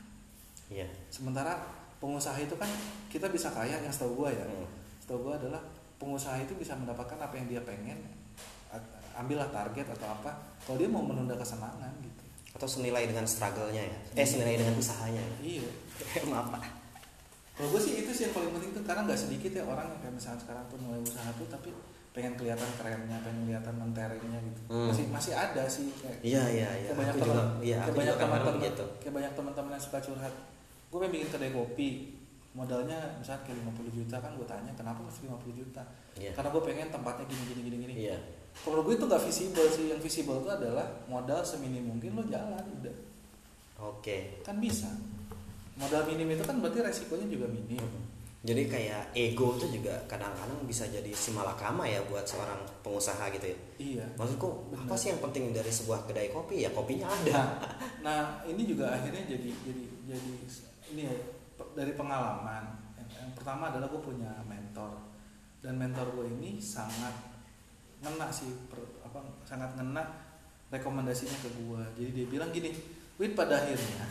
Ya. sementara pengusaha itu kan kita bisa kaya yang setahu gue ya. Hmm. setahu gue adalah pengusaha itu bisa mendapatkan apa yang dia pengen ambillah target atau apa kalau dia mau menunda kesenangan gitu. Atau senilai dengan struggle-nya ya. Eh senilai dengan usahanya ya. Iya. Maaf pak. Kalau gue sih itu sih yang paling penting tuh karena nggak sedikit ya orang yang kayak misalnya sekarang tuh mulai usaha tuh tapi pengen kelihatan kerennya pengen kelihatan menterengnya gitu. Hmm. masih masih ada sih kayak iya iya iya. banyak teman iya banyak teman-teman begitu kayak banyak teman-teman yang suka curhat. Gue pengen bikin kedai kopi. Modalnya misalnya kayak 50 juta kan gue tanya kenapa mesti 50 juta? Iya. Karena gue pengen tempatnya gini gini gini gini. Iya. Kalau gue itu nggak visible sih. Yang visible itu adalah modal seminim mungkin lo jalan udah. Oke. Kan bisa. Modal minim itu kan berarti resikonya juga minim jadi kayak ego tuh juga kadang-kadang bisa jadi simalakama ya buat seorang pengusaha gitu ya. Iya. Maksudku apa Benar. sih yang penting dari sebuah kedai kopi? Ya kopinya ada. Nah ini juga akhirnya jadi jadi jadi ini ya dari pengalaman. Yang, yang pertama adalah gue punya mentor. Dan mentor gue ini sangat ngena sih per- apa sangat ngena rekomendasinya ke gue jadi dia bilang gini Wid pada akhirnya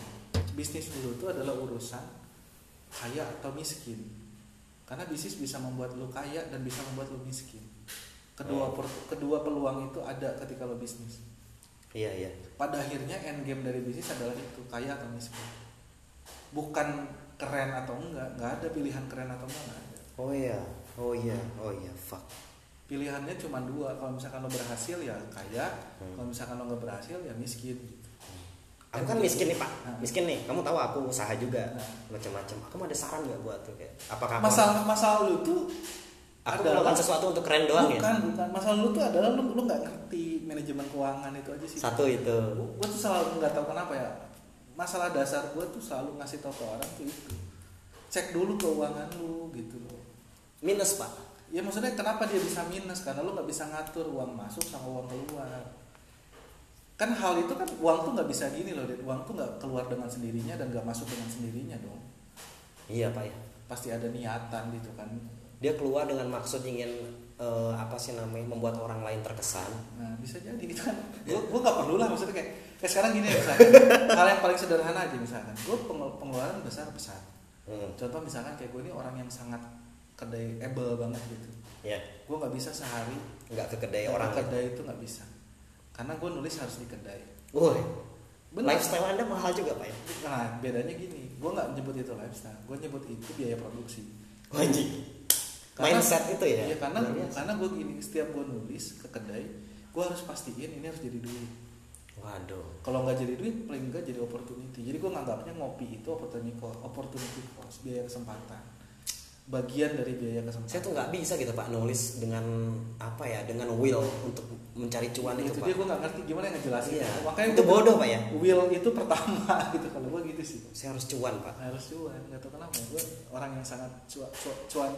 bisnis dulu itu adalah urusan kaya atau miskin karena bisnis bisa membuat lu kaya dan bisa membuat lu miskin. Kedua Oh. per- kedua peluang itu ada ketika lo bisnis. Iya iya. Pada akhirnya end game dari bisnis adalah itu kaya atau miskin. Bukan keren atau enggak nggak ada pilihan keren atau enggak nggak ada. Oh iya. Oh iya. Oh iya. Fuck. Pilihannya cuma dua. Kalau misalkan lo berhasil ya kaya. Hmm. kalau misalkan lo nggak berhasil ya miskin. gitu. Aku kan miskin nih pak. Nah. miskin nih. Kamu tahu aku usaha juga Nah. macam-macam. Kamu ada saran nggak buat tuh kayak apakah aku masalah masalah lu tuh aku adalah- melakukan sesuatu untuk keren doang ya? Bukan bukan. Masalah lu tuh adalah lu lu nggak ngerti manajemen keuangan itu aja sih. Satu itu. Gue tuh selalu nggak tahu kenapa ya. Masalah dasar gue tuh selalu ngasih tau ke orang tuh itu. Cek dulu keuangan lu gitu loh. Minus pak. Ya maksudnya kenapa dia bisa minus? Karena lu nggak bisa ngatur uang masuk sama uang keluar kan hal itu kan uang tuh nggak bisa gini loh Dit. uang tuh nggak keluar dengan sendirinya dan nggak masuk dengan sendirinya dong. Iya pak ya. Pasti ada niatan gitu kan. Dia keluar dengan maksud ingin eh, apa sih namanya membuat orang lain terkesan. Nah bisa jadi gitu kan. Gue gue nggak perlu lah maksudnya kayak kayak sekarang gini ya misalkan. Hal yang paling sederhana aja misalkan. Gue pengeluaran besar besar hmm. contoh misalkan kayak gue ini orang yang sangat kedai able banget gitu. Ya gue nggak bisa sehari nggak ke kedai ke orang gitu. kedai itu nggak bisa karena gue nulis harus di kedai. Woi, Benar. lifestyle anda mahal juga pak ya? Nah bedanya gini gue nggak nyebut itu lifestyle gue nyebut itu biaya produksi. Wajib Karena- mindset itu ya? Iya karena Luar karena gue gini setiap gue nulis ke kedai gue harus pastiin ini harus jadi duit. Waduh. Kalau nggak jadi duit paling nggak jadi opportunity. Jadi gue nganggapnya ngopi itu opportunity cost, opportunity cost biaya kesempatan bagian dari biaya kesempatan. Saya tuh nggak bisa gitu pak nulis dengan apa ya dengan will untuk mencari cuan itu, itu pak. dia gue nggak ngerti gimana ngejelasin. Iya. makanya Itu bodoh, Pak, ya? will itu pertama gitu. Kalau gue gitu sih. Saya harus cuan pak. Harus cuan. Nggak tahu kenapa gue orang yang sangat cuan cuan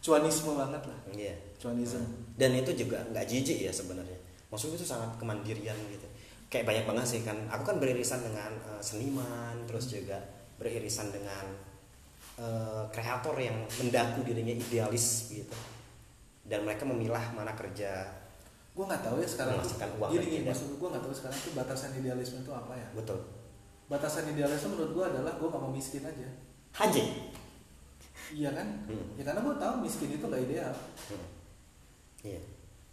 cuanisme banget lah. Iya. Cuanism dan itu juga nggak jijik ya sebenarnya. Maksudnya itu sangat kemandirian gitu. Kayak banyak banget sih kan. Aku kan beririsan dengan eh, seniman terus juga beririsan dengan eh, kreator yang mendaku dirinya idealis gitu. Dan mereka memilah mana kerja. Gue nggak tahu ya sekarang Menghasilkan uang gini gini maksud gue nggak tahu sekarang tuh batasan idealisme itu apa ya? Betul. Batasan idealisme menurut gue adalah gue nggak mau miskin aja. Haji iya kan? Hmm. ya karena gue tahu miskin itu nggak ideal. Hmm. iya.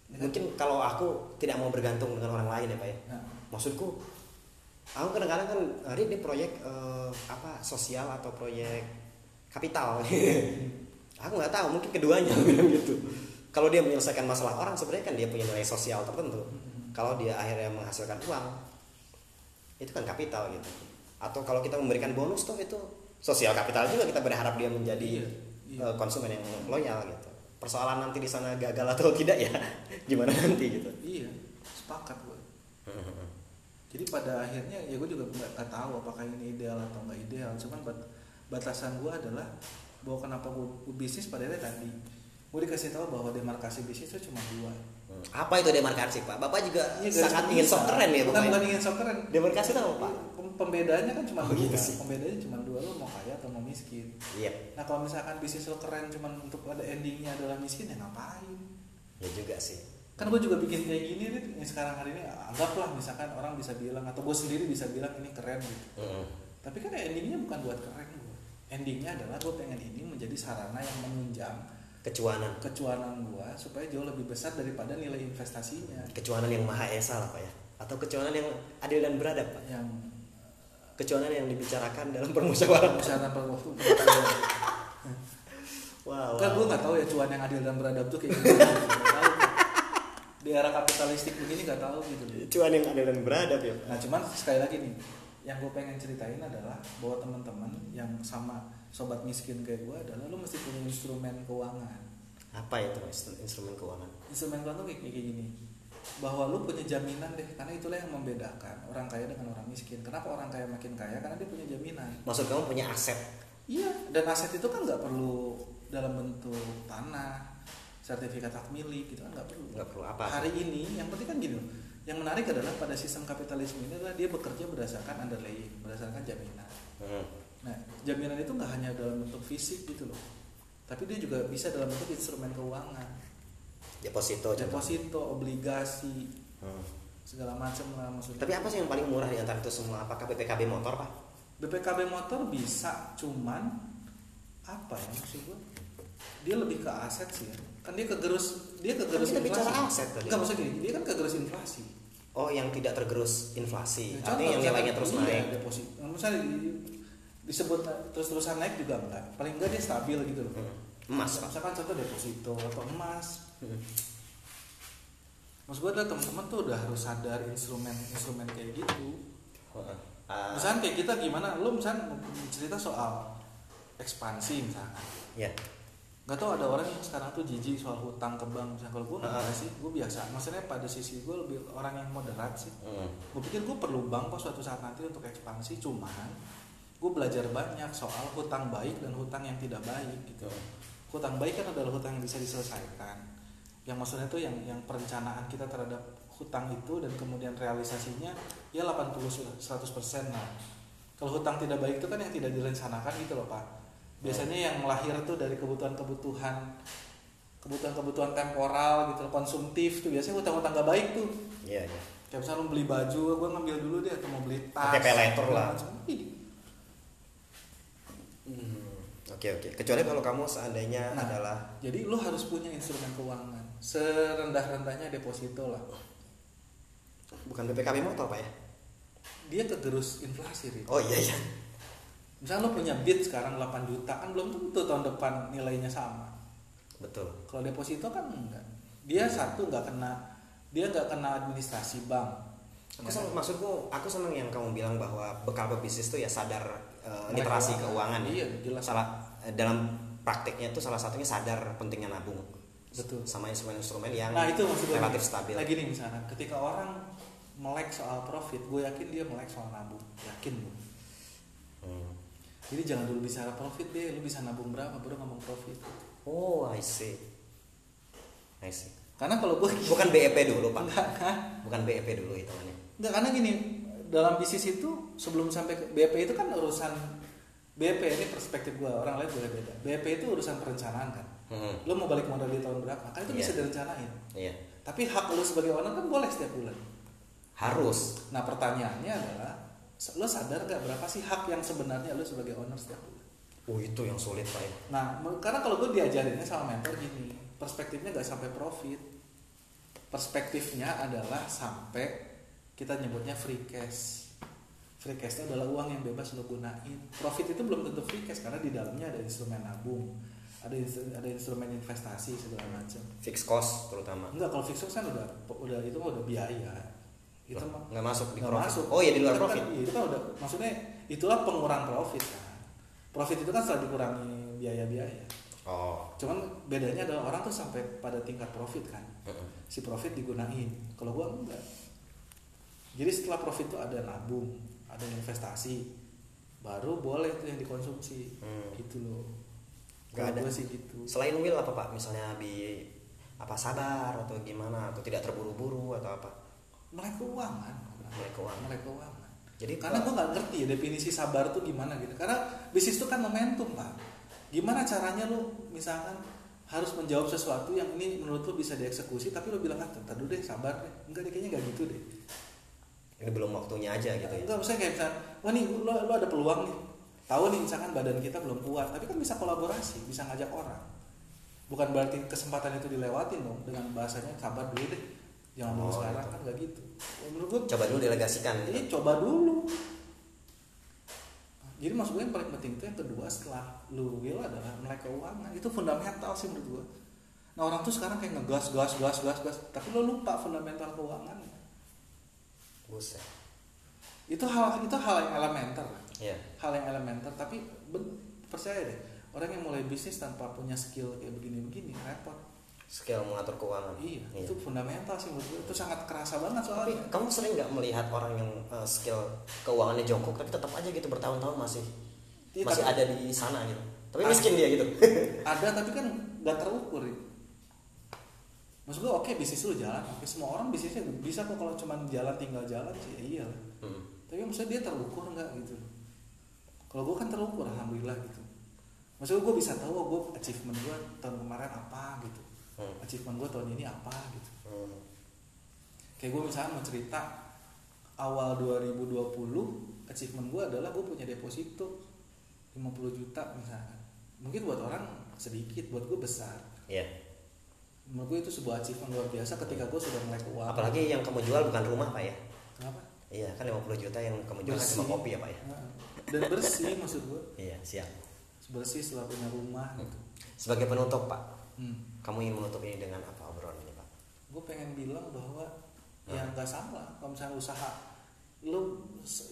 Ya kan? mungkin kalau aku tidak mau bergantung dengan orang lain ya pak ya. Nah, maksudku aku kadang-kadang kan hari ini proyek eh, apa sosial atau proyek kapital. Aku nggak tahu mungkin keduanya bilang gitu. Kalau dia menyelesaikan masalah orang sebenarnya kan dia punya nilai sosial tertentu. Kalau dia akhirnya menghasilkan uang itu kan kapital gitu. Atau kalau kita memberikan bonus tuh itu sosial kapital juga kita berharap dia menjadi Iya, iya. eh, konsumen yang loyal gitu. Persoalan nanti di sana gagal atau tidak ya gimana nanti gitu. Iya sepakat gue jadi pada akhirnya ya gue juga nggak tahu apakah ini ideal atau nggak ideal. Cuman bat- batasan gue adalah bahwa kenapa gue, bisnis padahal tadi gue dikasih tahu bahwa demarkasi bisnis itu cuma dua Hmm. Apa itu demarkasi pak? Bapak juga Iya, garis sangat ingin sok keren ya bukan bukan ingin sok keren Demarkasi itu apa pak? Pem- pembedaannya kan cuma Oh, dua gitu sih. pembedaannya cuma dua lo mau kaya atau mau miskin Iya. nah kalau misalkan bisnis lo keren cuma untuk ada endingnya adalah miskin ya ngapain Ya juga sih. kan gue juga bikin kayak gini nih yang sekarang hari ini anggaplah misalkan orang bisa bilang atau gue sendiri bisa bilang ini keren gitu Mm-mm. tapi kan endingnya bukan buat keren endingnya adalah gue pengen ini menjadi sarana yang menunjang Kecuanan. kecuanan gue supaya jauh lebih besar daripada nilai investasinya Kecuanan yang maha esa lah pak ya. Atau kecuanan yang adil dan beradab pak. yang Kecuanan yang dibicarakan dalam permusyawaratan. misalkan per waktu Wow. kan gue nggak tahu ya cuan yang adil dan beradab tuh kayak gimana tahu. di era kapitalistik begini nggak tahu gitu Cuan yang adil dan beradab ya. Pak. Nah cuman sekali lagi nih, yang gue pengen ceritain adalah bahwa teman-teman yang sama sobat miskin kayak gue adalah lo mesti punya instrumen keuangan. Apa itu instru- instrumen keuangan? Instrumen keuangan tuh kayak, kayak gini, bahwa lo punya jaminan deh, karena itulah yang membedakan orang kaya dengan orang miskin. Kenapa orang kaya makin kaya? Karena dia punya jaminan. Maksud kamu punya aset? Iya, dan aset itu kan nggak perlu dalam bentuk tanah, sertifikat hak milik gitu kan nggak perlu. Nggak perlu apa? Hari ini yang penting kan gini loh. Yang menarik adalah pada sistem kapitalisme ini adalah dia bekerja berdasarkan underlying, berdasarkan jaminan. Hmm. Nah, jaminan itu nggak hanya dalam bentuk fisik gitu loh. Tapi dia juga bisa dalam bentuk instrumen keuangan. Deposito. contoh. Deposito, obligasi, Hmm. segala macam lah maksudnya. Tapi apa sih yang paling murah di antara itu semua? Apakah BPKB motor pak? BPKB motor bisa, cuman apa ya maksud gue? Dia lebih ke aset sih ya. Kan dia kegerus, dia kegerus Kan kita inflasi. bicara aset tadi. Enggak maksud gini, dia kan kegerus inflasi. Oh yang tidak tergerus inflasi. Ya, Artinya yang nilainya terus iya, naik. Deposit. Nah, misalnya di- disebut terus-terusan naik juga enggak. Paling enggak dia stabil gitu loh. Hmm. Emas pak. Misalkan contoh deposito atau emas. Hmm. Maksud gue adalah teman-teman tuh udah harus sadar instrumen-instrumen kayak gitu. Ah, Misalkan kayak kita gimana, lu misalnya cerita soal ekspansi misalkan. ya. Gak tau ada orang yang sekarang tuh jijik soal hutang ke bank misalnya kalau gue Ah. enggak sih, gue biasa. Maksudnya pada sisi gue lebih orang yang moderat sih. Hmm. Gue pikir gue perlu bank kok suatu saat nanti untuk ekspansi, cuman gue belajar banyak soal hutang baik dan hutang yang tidak baik gitu. Hutang baik kan adalah hutang yang bisa diselesaikan. Yang maksudnya tuh yang yang perencanaan kita terhadap hutang itu dan kemudian realisasinya ya 80 100% lah. Kalau hutang tidak baik itu kan yang tidak direncanakan gitu loh, Pak. Biasanya yang melahir tuh dari kebutuhan-kebutuhan kebutuhan-kebutuhan temporal gitu, konsumtif tuh biasanya hutang-hutang gak baik tuh Iya, iya. kayak misalnya lu beli baju gue ngambil dulu deh atau mau beli tas Pakai pay later lah. Ih, Hmm, Oke oke. Kecuali kalau kamu seandainya Nah. adalah jadi lu harus punya instrumen keuangan serendah-rendahnya deposito lah bukan BPKB motor pak ya? dia kegerus inflasi Rit. Oh iya iya. Misalnya lu punya bid sekarang 8 juta kan belum tentu tahun depan nilainya sama Betul. kalau deposito kan enggak dia satu nggak kena dia nggak kena administrasi bank Aku senang, maksudku aku senang yang kamu bilang bahwa bekal pebisnis itu ya sadar Melek literasi keuangan. keuangan. ya. Iya, jelas. Salah eh, dalam prakteknya itu salah satunya sadar pentingnya nabung. Betul. Sama instrumen-instrumen yang nah itu maksud gue relatif stabil. lagi nih misalnya ketika orang melek soal profit gue yakin dia melek soal nabung yakin gue Hmm. Jadi jangan dulu bicara profit deh, lu bisa nabung berapa baru ngomong profit. Oh, I see. I see. Karena kalau gue Bukan BEP dulu, Pak. enggak, enggak, Bukan BEP dulu hitungannya. enggak karena gini dalam bisnis itu sebelum sampai ke BP itu kan urusan BP ini perspektif gue orang lain boleh beda. BP itu urusan perencanaan kan. Hmm. Lu mau balik modal di tahun berapa? Kan itu bisa Iya. direncanain. Iya. Tapi hak lu sebagai owner kan boleh setiap bulan. Harus. Nah pertanyaannya adalah lo sadar gak berapa sih hak yang sebenarnya lo sebagai owner setiap bulan? Oh, itu yang sulit, Pak ya. Nah, karena kalau gue diajarinnya sama mentor gini, perspektifnya gak sampai profit. Perspektifnya adalah sampai kita nyebutnya free cash. Free cash itu adalah uang yang bebas lo gunain. Profit itu belum tentu free cash karena di dalamnya ada instrumen nabung, ada instru- ada instrumen investasi segala macam. Fix cost terutama. Enggak kalau fixed cost kan udah udah itu udah biaya. Itu nggak masuk di profit. masuk. Oh, iya, di luar Itu kan- profit. iya, itu kan udah maksudnya itulah pengurang profit kan. Profit itu kan setelah dikurangi biaya-biaya. Oh. Cuman bedanya adalah orang tuh sampai pada tingkat profit kan. Si profit digunain. Kalau gua enggak. Jadi setelah profit itu ada nabung, ada investasi. Baru boleh tuh yang dikonsumsi. Hmm. Gitu loh. Nggak ada. sih gitu selain will apa pak misalnya bi apa sabar atau gimana atau tidak terburu-buru atau apa melek keuangan. Melek keuangan. melek keuangan. Jadi karena gue nggak ngerti ya definisi sabar tuh gimana gitu. Karena bisnis itu kan momentum pak. Gimana caranya lu misalkan harus menjawab sesuatu yang ini menurut lu bisa dieksekusi tapi lu bilang ah dulu deh sabar deh. Enggak deh kayaknya nggak gitu deh. Ini belum waktunya aja gitu ya. Enggak misalnya kayak misalnya wah nih lu, lu ada peluang nih. Tahu nih misalkan badan kita belum kuat. Tapi kan bisa kolaborasi bisa ngajak orang. Bukan berarti kesempatan itu dilewatin dong dengan bahasanya sabar dulu deh jangan dulu Oh, sekarang gitu. kan nggak gitu Ya, menurut gue coba dulu delegasikan Jadi gitu. coba dulu. Jadi maksud gue yang paling penting itu yang kedua setelah lu will adalah melek keuangan itu fundamental sih menurut gue. Nah orang tuh sekarang kayak ngegas gas gas gas gas tapi lo lupa fundamental keuangan. buset Itu hal itu hal yang elementer, ya hal yang elementer tapi ben- percaya deh orang yang mulai bisnis tanpa punya skill kayak begini-begini repot. Skill mengatur keuangan. Iya, itu fundamental sih menurut gue itu sangat kerasa banget tapi soalnya. kamu sering nggak melihat orang yang uh, skill keuangannya jongkok tapi tetap aja gitu bertahun-tahun masih Iya, masih tapi- ada di sana gitu. Tapi miskin dia gitu. Ada tapi kan nggak terukur ya. maksud gue oke bisnis lu jalan oke semua orang bisnisnya bisa kok kalau cuma jalan tinggal jalan sih ya iya Hmm. tapi maksudnya dia terukur nggak gitu? Kalau gue kan terukur alhamdulillah gitu. Maksudnya gue bisa tahu oh, gue achievement gue tahun kemarin apa gitu Hmm. achievement gue tahun ini apa gitu. Hmm. kayak gue misalnya mau cerita awal 2020 achievement gue adalah gue punya deposito 50 juta misalnya mungkin buat orang sedikit buat gue besar. Iya. menurut gue itu sebuah achievement luar biasa ketika gue sudah mulai keuangan apalagi yang kamu jual bukan rumah pak ya? Kenapa? Iya kan 50 juta yang kamu jual kan cuma kopi ya pak ya? Dan bersih maksud gue iya siap. Bersih setelah punya rumah gitu. Sebagai penutup pak. Hmm. Kamu ingin menutup ini dengan apa obrolan ini pak? Gue pengen bilang bahwa Hmm. ya nggak salah. Kalau misalnya usaha lu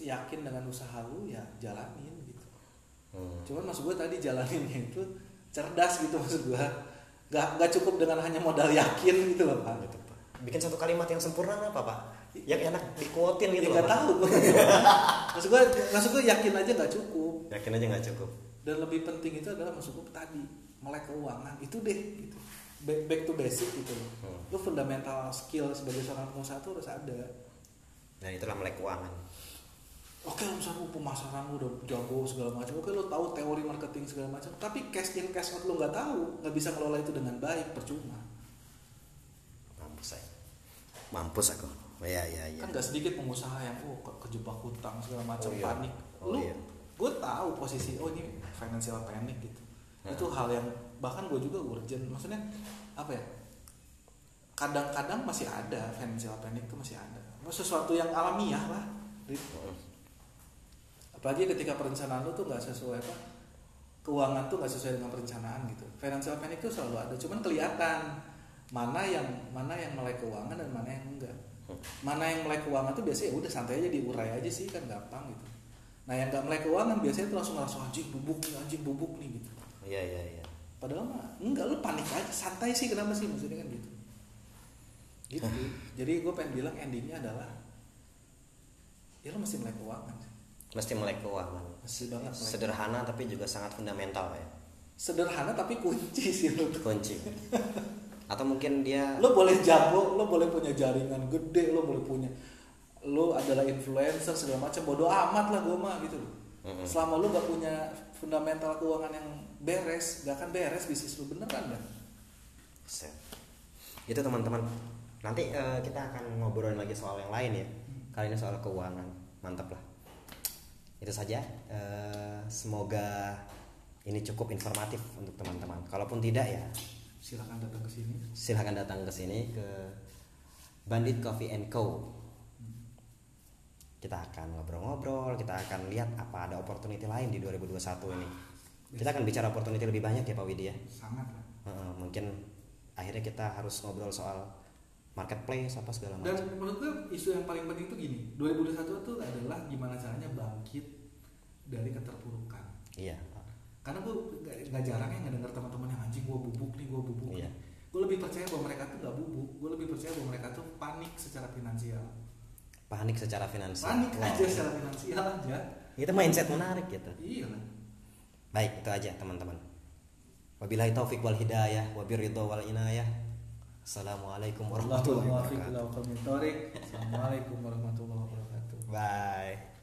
yakin dengan usaha lu ya jalanin gitu. Hmm. cuman maksud gue tadi jalaninnya itu cerdas gitu maksud gue nggak nggak cukup dengan hanya modal yakin gitu loh pak. Gitu, Pak. bikin satu kalimat yang sempurna apa pak yang enak dikuotin gitu ya nggak tahu gue maksud gue maksud gue yakin aja nggak cukup. Yakin aja nggak cukup. Dan lebih penting itu adalah maksud gue tadi melek keuangan. Itu deh gitu back, to basic gitu. Loh Hmm. itu fundamental skill sebagai seorang pengusaha itu harus ada. Dan itulah melek keuangan. Oke lo misalnya lu pemasaran lu udah jago segala macam oke lo tahu teori marketing segala macam tapi cash in cash out lo nggak tahu nggak bisa ngelola itu dengan baik percuma. Mampus saya. Mampus aku. Oh, iya iya iya. Kan nggak sedikit pengusaha yang oh ke- kejebak hutang segala macam Oh, iya. panik. Oh, lu iya. gue tahu posisi oh ini financial panic gitu. Nah. itu hal yang bahkan gue juga urgent maksudnya apa ya kadang-kadang masih ada financial panic itu masih ada. Sesuatu yang alamiah lah. Apalagi ketika perencanaan lu tuh nggak sesuai apa keuangan tuh nggak sesuai dengan perencanaan gitu. Financial panic tuh selalu ada cuman kelihatan mana yang mana yang melek keuangan dan mana yang enggak. Mana yang melek keuangan tuh biasanya ya udah santai aja diurai aja sih kan gampang gitu. Nah yang nggak melek keuangan biasanya tuh langsung langsung anjing bubuk nih anjing bubuk nih gitu. Iya iya iya padahal mah enggak lu panik aja santai sih kenapa sih maksudnya kan gitu. Gitu. Jadi gue pengen bilang endingnya adalah ya lu mesti melek keuangan. Mesti melek keuangan. Mesti banget melek sederhana tapi juga sangat fundamental ya. Sederhana tapi kunci sih lu kunci. Atau mungkin dia lo boleh jago lo boleh punya jaringan gede lo boleh punya lo adalah influencer segala macam bodoh amat lah gue mah gitu loh Mm-mm. selama lo gak punya fundamental keuangan yang beres gak akan beres bisnis lo bener kan? Set. Itu teman-teman. Nanti eh, kita akan ngobrolin lagi soal yang lain ya. Kali ini soal keuangan. Mantap lah. Itu saja. Eh, semoga ini cukup informatif untuk teman-teman. Kalaupun tidak ya, silakan datang ke sini silahkan datang ke sini ke Bandit Coffee and Co. Kita akan ngobrol-ngobrol, kita akan lihat apa ada opportunity lain di 2021 ini. Kita akan bicara opportunity lebih banyak ya Pak Widi ya. sangat lah Heeh, mungkin akhirnya kita harus ngobrol soal marketplace apa segala dan macam. menurut gue isu yang paling penting tuh gini 2021 tuh adalah gimana caranya bangkit dari keterpurukan Iya. karena gue gak, gak jarang ya ngedenger teman-teman yang anjing gue bubuk nih gue bubuk Iya. gue lebih percaya bahwa mereka tuh gak bubuk gue lebih percaya bahwa mereka tuh panik secara finansial panik secara finansial. Panik wow. aja secara finansial aja. Ya, itu mindset menarik gitu. Iya baik itu aja teman-teman. Wabillahi taufik wal hidayah wabir ridho wal inayah. Assalamualaikum warahmatullahi wabarakatuh. Assalamualaikum warahmatullahi wabarakatuh. Bye.